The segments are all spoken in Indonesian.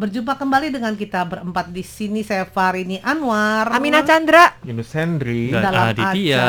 Berjumpa kembali dengan kita berempat di sini saya Farini Anwar. Amina Chandra. Yunus Hendri. Dan dalam Aditya.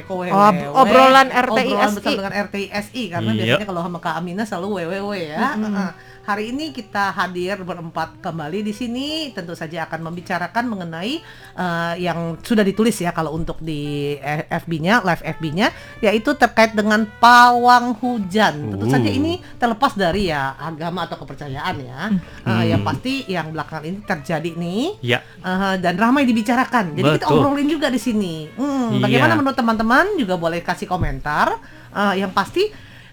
eko, we. obrolan RTI obrolan SI. bersama dengan RTISI karena Iya. biasanya kalau sama Kak Amina selalu WWW ya. Heeh. Hari ini kita hadir berempat kembali di sini tentu saja akan membicarakan mengenai eh, yang sudah ditulis ya kalau untuk di eh, FB-nya, live FB-nya yaitu terkait dengan pawang hujan. Tentu Uh. saja ini terlepas dari ya agama atau kepercayaan ya. Eh, yang pasti yang belakangan ini terjadi nih Ya, Eh, dan ramai dibicarakan. Jadi kita Betul. obrolin juga di sini. Hmm, Iya. Bagaimana menurut teman-teman juga boleh kasih komentar. Eh, yang pasti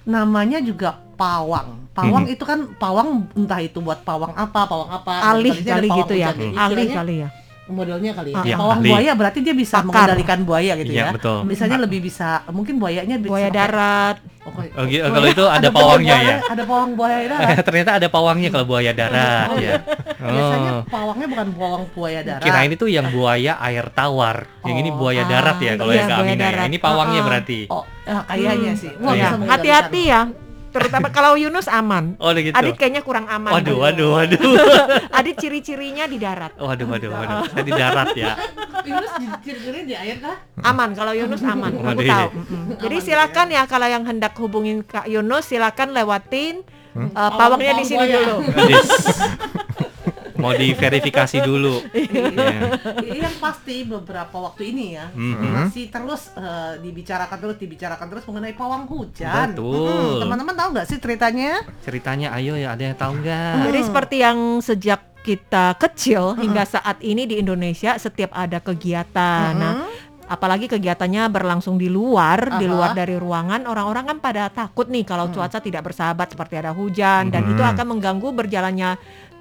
namanya juga pawang. Pawang Mhm. itu kan pawang entah itu buat pawang apa, pawang apa. Alih kali pawang gitu ya. Jadi Alih kali ya. Modelnya kali ya. Iya, pawang alih. buaya berarti dia bisa Akar. mengendalikan buaya gitu Iya, ya. betul. Misalnya lebih bisa mungkin buayanya bisa Buaya darat. Oh, kok- Oh, gitu. buaya- Kalau itu ada buaya pawangnya buaya, ya? Ada pawang buaya darat. ternyata ada pawangnya kalau buaya darat Oh, ya. Biasanya Oh. pawangnya bukan pawang buaya darat. Kirain itu yang buaya air tawar. Yang ini Oh, buaya ah, darat ya kalau iya, yang Kak Amina ya. darat. Ini pawangnya Ah, ah. berarti. Oh, ya, kayaknya Hmm. sih. Wah, Iya. Ya, hati-hati ya. Terutama kalau Yunus aman. Oh, gitu. Adit kayaknya kurang aman. Waduh, dulu. waduh, waduh. Adit ciri-cirinya di darat. Waduh, waduh, waduh. Saya di darat ya. Yunus ciri-cirinya di air kah? Aman kalau Yunus aman. Aku Waduh. tahu. Jadi silakan ya kalau yang hendak hubungin Kak Yunus silakan lewatin Hmm? uh, pawangnya di sini dulu. Mau diverifikasi dulu. Iya. yang pasti beberapa waktu ini ya Mhm. masih terus eh, dibicarakan terus dibicarakan terus mengenai pawang hujan. Betul. Mm, Teman-teman tahu nggak sih ceritanya? Ceritanya ayo ya ada yang tahu nggak? Jadi seperti yang sejak kita kecil hingga saat ini di Indonesia setiap ada kegiatan. Nah, Mm-mm. apalagi kegiatannya berlangsung di luar, di Aha. luar dari ruangan, orang-orang kan pada takut nih kalau cuaca tidak bersahabat seperti ada hujan dan itu akan mengganggu berjalannya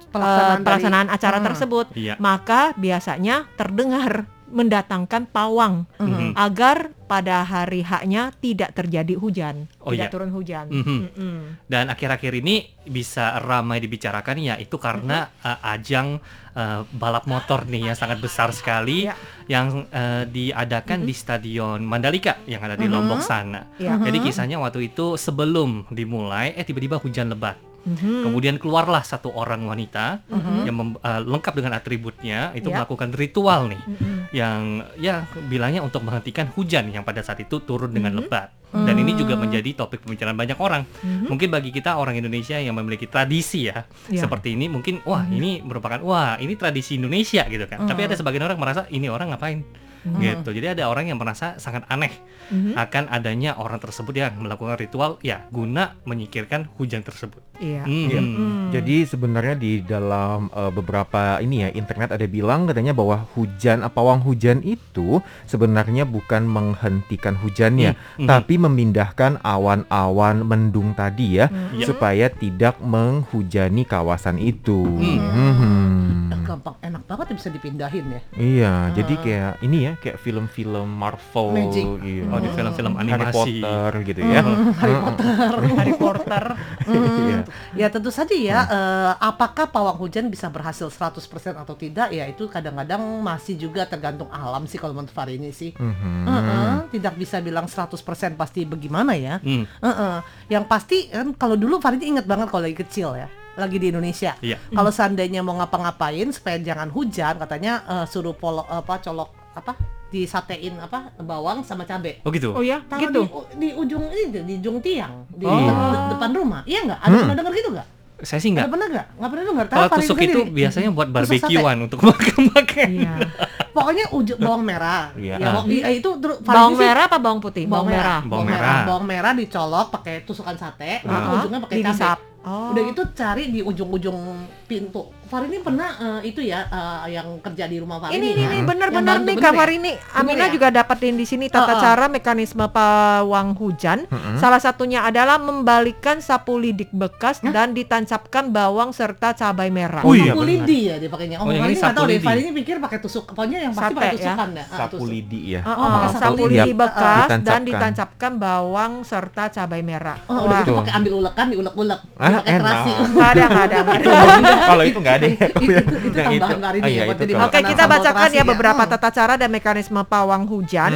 eh, Pelaksanaan pelaksanaan, dari- acara Hmm. tersebut. Iya. Maka biasanya terdengar mendatangkan pawang Mhm. agar pada hari haknya tidak terjadi hujan, Oh, tidak iya. turun hujan. Mhm. Mm-mm. Dan akhir-akhir ini bisa ramai dibicarakan ya itu karena uh, ajang uh, balap motor nih yang sangat besar sekali Ya. yang uh, diadakan di Stadion Mandalika yang ada di Mhm. Lombok sana. Ya. Jadi kisahnya waktu itu sebelum dimulai eh tiba-tiba hujan lebat. Mhm. Kemudian keluarlah satu orang wanita Mhm. yang mem- uh, lengkap dengan atributnya itu Ya. melakukan ritual nih Mm-mm. yang ya bilangnya untuk menghentikan hujan yang pada saat itu turun dengan Mhm. lebat. Dan ini juga Hmm. menjadi topik pembicaraan banyak orang. Mhm. Mungkin bagi kita orang Indonesia yang memiliki tradisi ya Ya. seperti ini mungkin wah ini merupakan wah ini tradisi Indonesia gitu kan. Tapi Mhm. ada sebagian orang merasa ini orang ngapain Mhm. gitu. Jadi ada orang yang merasa sangat aneh Mhm. akan adanya orang tersebut yang melakukan ritual ya guna menyingkirkan hujan tersebut. Iya. Hmm. Iya. Hmm. Jadi sebenarnya di dalam uh, beberapa ini ya internet ada bilang katanya bahwa hujan uh, pawang hujan itu sebenarnya bukan menghentikan hujannya, Hmm. tapi memindahkan awan-awan mendung tadi ya Hmm. Ya. supaya tidak menghujani kawasan itu. Hmm. Mhm. Gampang, enak banget bisa dipindahin ya. Iya, jadi Ah. kayak ini ya kayak film-film Marvel Magic. gitu. Oh di film-film Harry animasi. Potter gitu ya. Hmm, Harry Potter. Harry Potter. Hmm. Iya. Ya tentu saja ya, eh, apakah pawang hujan bisa berhasil 100% atau tidak ya itu kadang-kadang masih juga tergantung alam sih kalau menurut Farini sih. Mhm. Heeh, tidak bisa bilang 100% pasti bagaimana ya. Hmm. Heeh. Yang pasti kan kalau dulu Farini ingat banget kalau lagi kecil ya, lagi di Indonesia. Iya. Kalau seandainya mau ngapa-ngapain supaya jangan hujan, katanya eh, suruh polo apa colok apa disatein apa bawang sama cabe. Oh gitu. Oh ya, Taruh gitu. di, di ujung ini di ujung tiang di Oh. de- depan rumah. Iya nggak? Ada Hmm. pernah dengar gitu nggak? Saya sih Ada nggak. pernah nggak? Nggak pernah dengar. Tahu Kalau tusuk itu sendiri. biasanya buat barbekyuan untuk makan-makan. Iya. Pokoknya ujung bawang merah. Iya. Ya, bawang- eh, itu Bawang sih- merah apa bawang putih? Bawang merah. Bawang merah. Bawang merah dicolok pakai tusukan sate, Ah. nanti ujungnya pakai cabai. Oh. Udah gitu cari di ujung-ujung pintu. Farini pernah eh, itu ya eh, yang kerja di rumah Farini. Ini ini ya. ini benar-benar nih kabar ya? ini Bener Amina ya? juga dapatin di sini tata Oh, oh. cara mekanisme pawang hujan. Mhm. Salah satunya adalah membalikan sapu lidik bekas dan ditancapkan bawang serta cabai merah. Oh iya, sapu lidi ya dia pakainya. Oh, Oh, Farini ini nggak tahu sapu deh. Farini pikir pakai tusuk. Pokoknya yang pasti Sate, pakai ya. tusukan ya. Ah, Sapu tusuk. lidi ya. Uh, Oh, pakai sapu sapu lidi bekas dan Ditancapkan. ditancapkan bawang serta cabai merah. Oh, udah Wah, gitu pakai ambil ulekan, diulek-ulek, Ah, pakai enak. terasi. nggak ada, nggak ada, nggak ada. Kalau itu nggak ada. Itu- itu- tambahan hari ini Oke, kita bacakan ya ya. beberapa Hmm. tata cara dan mekanisme pawang hujan.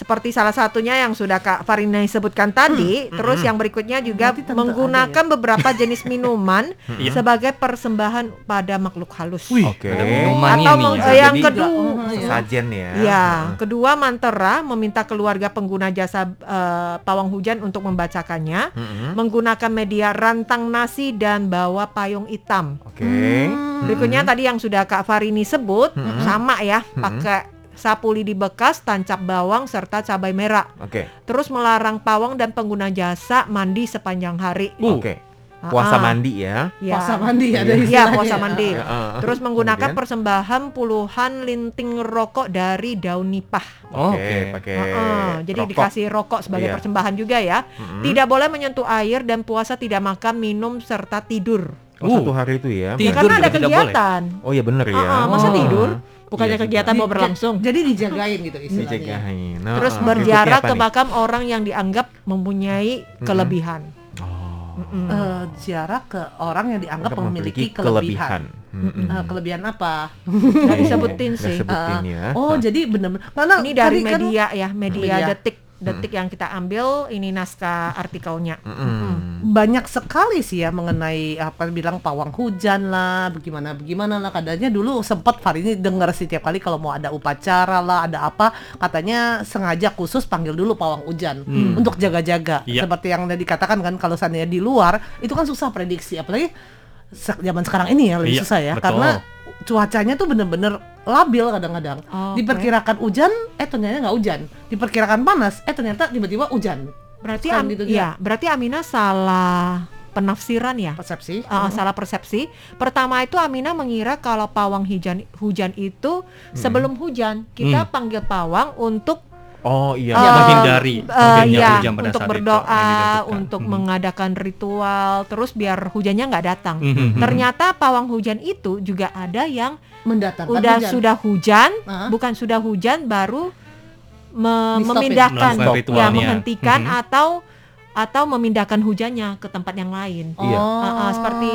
Seperti salah satunya yang sudah Kak Farina sebutkan tadi, terus yang berikutnya juga Nanti tentu menggunakan beberapa jenis minuman Iya. sebagai persembahan pada makhluk halus. Wih, ada minumannya Atau nih. meng- ya. yang Jadi- kedua, Oh, iya. Sajen ya. Ya, kedua mantera meminta keluarga pengguna jasa eh, pawang hujan untuk membacakannya, Mhm. menggunakan media rantang nasi dan bawa payung hitam. Oke. Hmm. Berikutnya tadi yang sudah Kak Farini sebut Mhm. sama ya, pakai sapu lidi bekas, tancap bawang serta cabai merah. Oke. Terus melarang pawang dan pengguna jasa mandi sepanjang hari. Uh. Oke. Puasa Ah, mandi ya. Ya. Puasa mandi ada Iya, istilahnya. puasa mandi. Ya, ah. Terus menggunakan Kemudian? persembahan puluhan linting rokok dari daun nipah. Oh, Oke, Oke. pakai jadi rokok. dikasih rokok sebagai Iya. persembahan juga ya. Mhm. Tidak boleh menyentuh air dan puasa tidak makan, minum serta tidur. Oh, Uh. satu hari itu ya. Tidur Ya, karena ada tidak boleh. kegiatan. Oh ya bener ya. Heeh, masa Oh. tidur? Bukannya Iya kegiatan mau Di- berlangsung. Jadi dijagain gitu istilahnya. Dijagain. Nah, Terus ah. berjarak ke nih? makam orang yang dianggap mempunyai kelebihan. Oh. Mm-mm. Eh, jarak ke orang yang dianggap Anggap memiliki kelebihan. Mm-mm. Eh, kelebihan apa? Nggak disebutin sih. sebutin Eh, ya. Oh, jadi benar-benar karena Ini dari kan- media ya, media Media. detik. Detik yang kita ambil ini naskah artikelnya. Mm-mm. banyak sekali sih ya mengenai apa bilang pawang hujan lah, bagaimana bagaimana lah katanya dulu sempat Farini dengar setiap kali kalau mau ada upacara lah, ada apa katanya sengaja khusus panggil dulu pawang hujan Hmm. untuk jaga-jaga. Iya. Seperti yang tadi dikatakan kan kalau seandainya di luar itu kan susah prediksi apalagi se- zaman sekarang ini ya lebih Iya, susah ya betul. karena cuacanya tuh bener-bener labil kadang-kadang. Oh. Diperkirakan hujan, eh ternyata nggak hujan. Diperkirakan panas, eh ternyata tiba-tiba hujan. Berarti Kan Am- gitu ya, berarti Amina salah penafsiran ya. Persepsi. Ah, salah persepsi. Pertama itu Amina mengira kalau pawang hujan hujan itu sebelum hujan kita Hmm. panggil pawang untuk Oh iya. eh, menghindari eh, terjadinya ya, hujan pada untuk saat itu, berdoa, ditentukan. untuk Hmm. mengadakan ritual, terus biar hujannya nggak datang. Mhm. Ternyata pawang hujan itu juga ada yang mendatangkan udah hujan. sudah hujan, Ah. bukan sudah hujan baru me- Di-stopin. memindahkan, ya ritualnya. menghentikan Mhm. atau atau memindahkan hujannya ke tempat yang lain. Iya. Ah, ah, seperti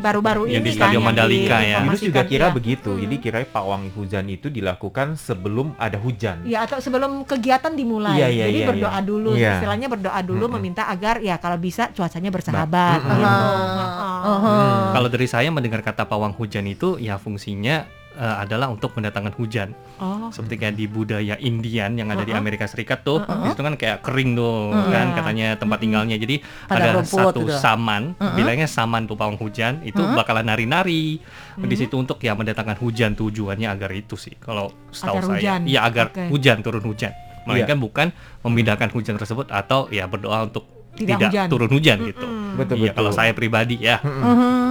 baru-baru Yang ini di Stadion kan, yang Mandalika ya. Yunus diinformasikan, juga kira iya. begitu. Hmm. Jadi kira pawang hujan itu dilakukan sebelum ada hujan. Ya atau sebelum kegiatan dimulai. Iya, iya, Jadi iya, berdoa iya. dulu, Iya. istilahnya berdoa dulu Mm-mm. meminta agar ya kalau bisa cuacanya bersahabat. Gitu. Ah, Ah. ah. Kalau dari saya mendengar kata pawang hujan itu ya fungsinya eh, adalah untuk mendatangkan hujan. Oh. Seperti kayak di budaya Indian yang ada di Uh-uh. Amerika Serikat tuh, Uh-uh. itu kan kayak kering tuh Uh-uh. kan Iya. katanya tempat tinggalnya. Jadi Padang ada satu gitu. saman, Uh-uh. bilangnya saman tuh pawang hujan, itu Uh-uh. bakalan nari-nari di situ untuk ya mendatangkan hujan tujuannya agar itu sih. Kalau setahu Agar saya, hujan. iya agar Oke. hujan turun hujan. Melainkan bukan memindahkan hujan tersebut atau ya berdoa untuk Tidak tidak, hujan. turun hujan gitu. Mm-mm. Betul Iya, betul. kalau saya pribadi ya. Mhm.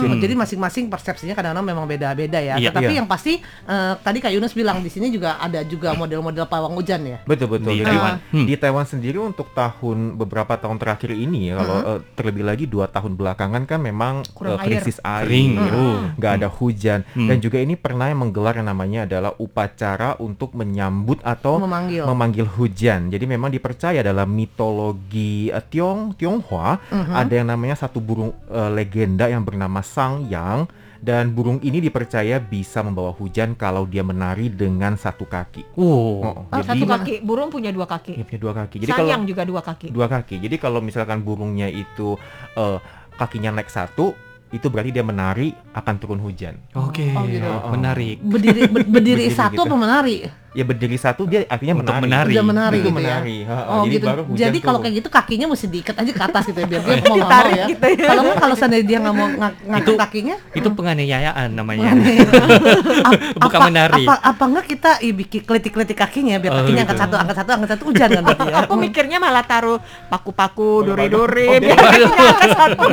Hmm. Jadi masing-masing persepsinya kadang-kadang memang beda-beda ya. Iya. Tetapi Iya. yang pasti eh, tadi Kak Yunus bilang di sini juga ada juga model-model pawang hujan ya. Betul betul. Di Jadi Taiwan. Hmm. di Taiwan sendiri untuk tahun beberapa tahun terakhir ini ya, kalau eh, terlebih lagi dua tahun belakangan kan memang Kurang eh, krisis air, Kering. ya. Oh. nggak ada hujan Hmm. dan juga ini pernah yang menggelar yang namanya adalah upacara untuk menyambut atau Memanggil. memanggil hujan. Jadi memang dipercaya dalam mitologi eh, Tiong Tionghoa Mhm. ada yang namanya satu burung eh, legenda yang bernama Sang Yang dan burung ini dipercaya bisa membawa hujan kalau dia menari dengan satu kaki. Oh. Oh, Ah, jadi satu kaki, burung punya dua kaki. punya dua kaki. Jadi kalau Sayang juga dua kaki. dua kaki. Jadi kalau misalkan burungnya itu eh, kakinya naik satu, itu berarti dia menari akan turun hujan. Oke, Oh, gitu. menarik. Berdiri ber- berdiri Berdiri satu gitu. apa menari? Ya berdiri satu dia artinya Untuk menari. menari. Udah menari Itu gitu ya. menari. Ha. Oh jadi gitu. baru hujan Jadi kalau kayak gitu kakinya mesti diikat aja ke atas gitu ya biar dia mau nggak ya. gitu ya. Kalau nggak kalau seandainya dia nggak mau ng- ngangkat kakinya Itu penganiayaan namanya. Bukan apa, menari. Apa, apa enggak kita ih, bikin kelitik-kelitik kakinya biar Oh, kakinya gitu. angkat satu, angkat satu, angkat satu hujan kan berarti ya. Aku mikirnya malah taruh paku-paku, Oh, duri-duri, oh, biar kakinya angkat satu.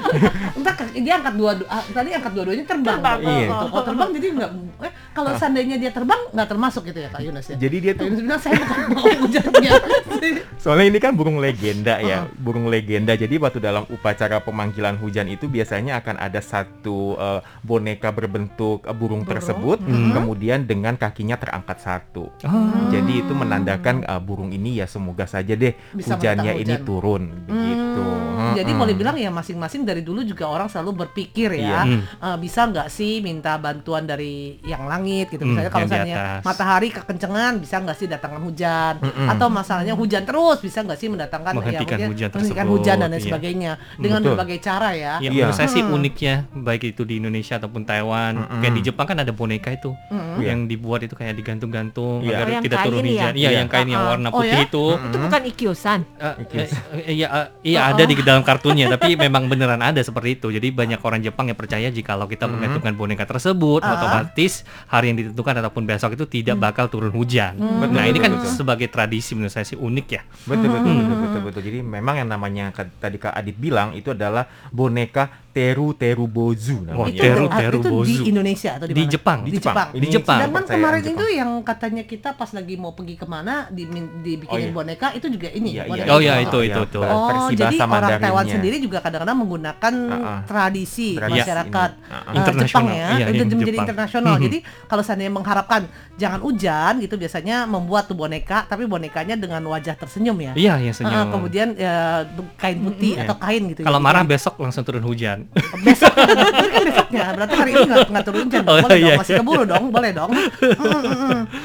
Entar dia angkat dua, ah, tadi angkat dua-duanya terbang. Terbang, Iya. Kalau terbang jadi enggak eh kalau seandainya dia terbang nggak termasuk gitu ya Kak Yunus ya. Jadi dia tuh Yunus bilang saya bukan mau hujannya. Soalnya ini kan burung legenda ya, burung legenda. Jadi waktu dalam upacara pemanggilan hujan itu biasanya akan ada satu eh, boneka berbentuk eh, burung, tersebut, kemudian dengan kakinya terangkat satu. Oh. Jadi itu menandakan eh, burung ini ya semoga saja deh Bisa hujannya mendatang ini hujan. turun begitu. Hmm, Jadi Mm-mm. boleh bilang ya masing-masing dari dulu juga orang selalu berpikir ya, Iya. eh, bisa nggak sih minta bantuan dari yang langit gitu. Hmm, Misalnya kalau yang di misalnya matahari kekencengan, bisa nggak sih datangkan hujan? Mm-mm. Atau masalahnya hujan terus, bisa nggak sih mendatangkan Menghentikan ya, hujan menghentikan tersebut, hujan dan lain iya. sebagainya dengan Betul. berbagai cara ya. Ya, Iya. menurut saya sih Hmm. uniknya baik itu di Indonesia ataupun Taiwan. Mm-mm. Kayak di Jepang kan ada boneka itu. Iya. yang dibuat itu kayak digantung-gantung Iya. agar Oh, yang tidak turun kain ya? hujan. Iya, yang kain yang ah. warna Oh, putih ya? itu. Itu bukan ikyusan. Eh, eh, eh, iya, iya ada di dalam kartunnya, tapi memang beneran ada seperti itu. Jadi banyak orang Jepang yang percaya jikalau kita Mhm. menggantungkan boneka tersebut, Ah. otomatis hari yang ditentukan ataupun besok itu tidak bakal turun hujan. Betul, Nah ini kan betul. sebagai tradisi menurut saya sih unik ya. Betul betul Hmm. betul betul betul. Jadi memang yang namanya tadi Kak Adit bilang itu adalah boneka Teru Teru Bozu namanya. itu, Teru- ah, Teru itu di Bozu. Indonesia atau di, Di mana? Jepang. Di Di Jepang. Di Ini Jepang. Dan kan kemarin Jepang. itu yang katanya kita pas lagi mau pergi ke mana dimin- dibikinin Oh, iya. boneka itu juga ini. Iya, boneka iya, Oh, iya, Jepang. itu, itu, itu. Versi Oh, jadi bahasa orang Taiwan sendiri juga kadang-kadang menggunakan Ah, ah. tradisi Tradisi masyarakat ini. Eh, Internasional. Jepang ya, Iya, udah yang menjadi Jepang. internasional. Mhm. Jadi kalau seandainya mengharapkan jangan hujan gitu biasanya membuat tuh boneka, tapi bonekanya dengan wajah tersenyum ya. Iya, Ah, senyum. kemudian ya, kain putih Mhm. atau kain gitu. Kalau Jadi marah besok langsung turun hujan. Besok berarti kan besoknya berarti hari ini nggak nggak turun hujan. Oh, boleh iya, dong masih keburu dong boleh dong.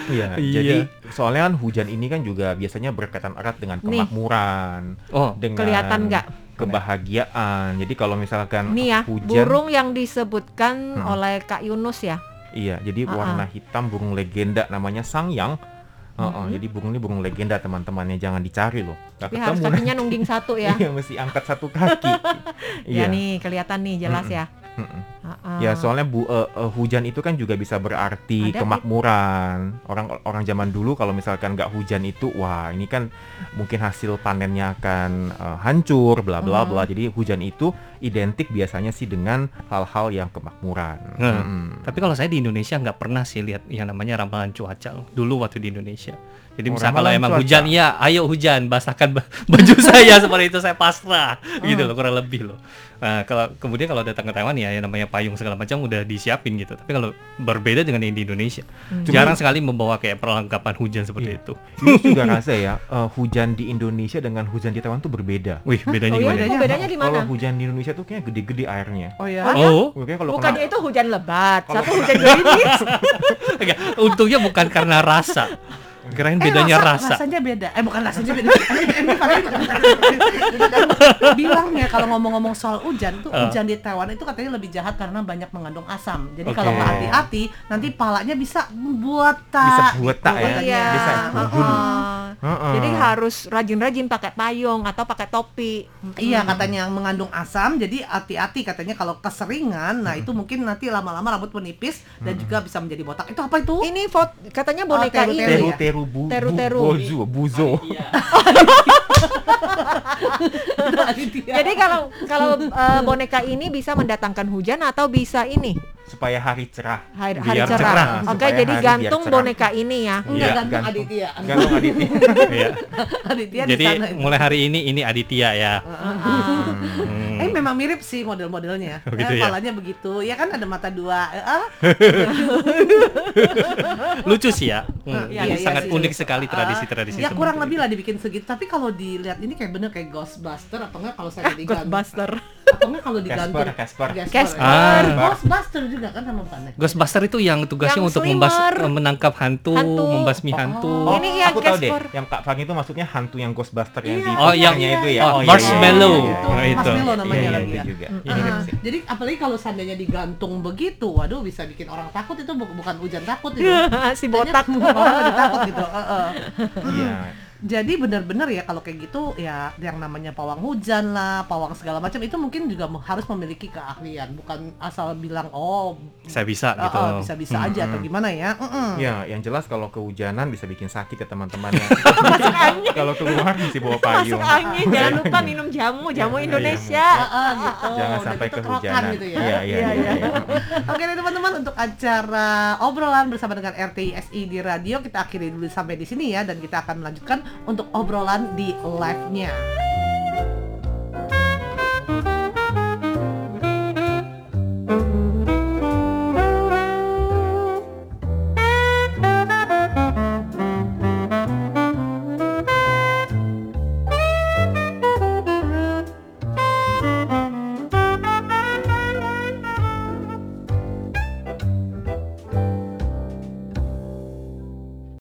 Iya, Iya. jadi soalnya kan hujan ini kan juga biasanya berkaitan erat dengan Nih. kemakmuran, Oh, dengan Kelihatan nggak? kebahagiaan. Jadi kalau misalkan Nih ya, hujan, burung yang disebutkan Hmm. oleh Kak Yunus ya. iya, jadi Ah, warna hitam burung legenda namanya Sangyang. Heeh, Mhm. jadi burung ini burung legenda teman-temannya jangan dicari loh. Gak Tapi harus ketemu kakinya nungging satu ya. Iya, mesti angkat satu kaki. Ya nih, kelihatan nih jelas Mm-mm. ya. Mm-mm. Ah. Ya soalnya bu eh, eh, hujan itu kan juga bisa berarti Ada, kemakmuran. Orang orang zaman dulu kalau misalkan nggak hujan itu, wah ini kan mungkin hasil panennya akan eh, hancur, bla bla bla. Jadi hujan itu identik biasanya sih dengan hal-hal yang kemakmuran. Nah, Mm-mm. Tapi kalau saya di Indonesia nggak pernah sih lihat yang namanya ramalan cuaca loh. dulu waktu di Indonesia. Jadi Oh, misalnya kalau emang cuaca. hujan ya, ayo hujan, basahkan ba- baju saya seperti itu saya pasrah, gitu loh kurang lebih loh. Nah, kalau kemudian kalau datang ke Taiwan ya yang namanya payung segala macam udah disiapin gitu. Tapi kalau berbeda dengan yang di Indonesia, jarang sekali membawa kayak perlengkapan hujan seperti Iya. itu. Yunus juga rasa ya eh, hujan di Indonesia dengan hujan di Taiwan tuh berbeda. Wih, bedanya Oh iya, gimana? oh, bedanya di mana? Kalau hujan di Indonesia tuh kayak gede-gede airnya. oh ya Oh, Oke kalau Bukannya kena- itu hujan lebat, satu hujan gerimis. untungnya bukan karena rasa. Kirain bedanya Eh, rasa. rasanya beda eh bukan rasanya beda Ini padahal- bilang ya kalau ngomong-ngomong soal hujan tuh Ah. hujan di Taiwan itu katanya lebih jahat karena banyak mengandung asam jadi Oke. kalau nggak hati-hati nanti palanya bisa buata Bisa buata ya? katanya. Iya. Bisa. Heeh. Jadi harus rajin-rajin pakai payung atau pakai topi. Iya katanya yang mengandung asam jadi hati-hati katanya kalau keseringan nah itu mungkin nanti lama-lama rambut menipis dan juga bisa menjadi botak itu apa itu Ini foto katanya boneka teru-teru ini. Teru ya? teru bu, Teru-teru. bu, bozu, buzo. Aditya. Jadi kalau kalau eh, boneka ini bisa mendatangkan hujan atau bisa ini supaya hari cerah. hari, hari Biar cerah. cerah. Oke, Supaya jadi gantung boneka ini ya. Enggak Iya, gantung gantung. Aditya Gantung Aditya. Iya. Aditya di Jadi sana itu. mulai hari ini ini Aditya ya. Hmm. Eh memang mirip sih model-modelnya. Oh, gitu eh, ya? Palanya begitu. Ya kan ada mata dua. Eh, ah, Lucu sih ya. Hmm, Iya, Jadi iya sangat sih. unik sekali tradisi-tradisi. ya kurang itu. lebih lah dibikin segitu. Tapi kalau dilihat ini kayak bener kayak Ghostbuster atau enggak kalau saya digantung. Ghostbuster. Enggak kalau digantung. Casper, Casper. Casper. Ah. Ghostbuster juga kan sama Pane. Ghostbuster itu yang tugasnya Yang untuk membas, menangkap hantu, Hantu. membasmi Oh. hantu. Oh, Ini yang aku tahu deh. Yang Kak Fang itu maksudnya hantu yang Ghostbuster yang Iya. di Oh, yang- fotonya itu ya. oh, iya, iya, marshmallow. iya, iya, iya. Oh, itu. Marshmallow namanya Iya, iya, itu ya. juga. Iya, Iya, jadi apalagi kalau seandainya digantung begitu, waduh bisa bikin orang takut itu bu- bukan hujan takut itu. si botak. Orang takut gitu. Heeh. Iya. Jadi benar-benar ya kalau kayak gitu ya yang namanya pawang hujan lah, pawang segala macam itu mungkin juga harus memiliki keahlian, bukan asal bilang oh Saya bisa oh, gitu. oh, bisa-bisa aja atau Mm-mm. gimana ya. Mm-mm. Ya, yang jelas kalau kehujanan bisa bikin sakit ya teman-teman ya. kalau keluar mesti bawa payung. Masuk angin, jangan lupa minum jamu, jamu Iya, Indonesia. Ah, ah, gitu. Jangan sampai kehujanan. gitu ya. Iya, iya, Iya, iya. iya. iya. Oke teman-teman untuk acara obrolan bersama dengan RTISI di radio kita akhiri dulu sampai di sini ya dan kita akan melanjutkan untuk obrolan di live-nya.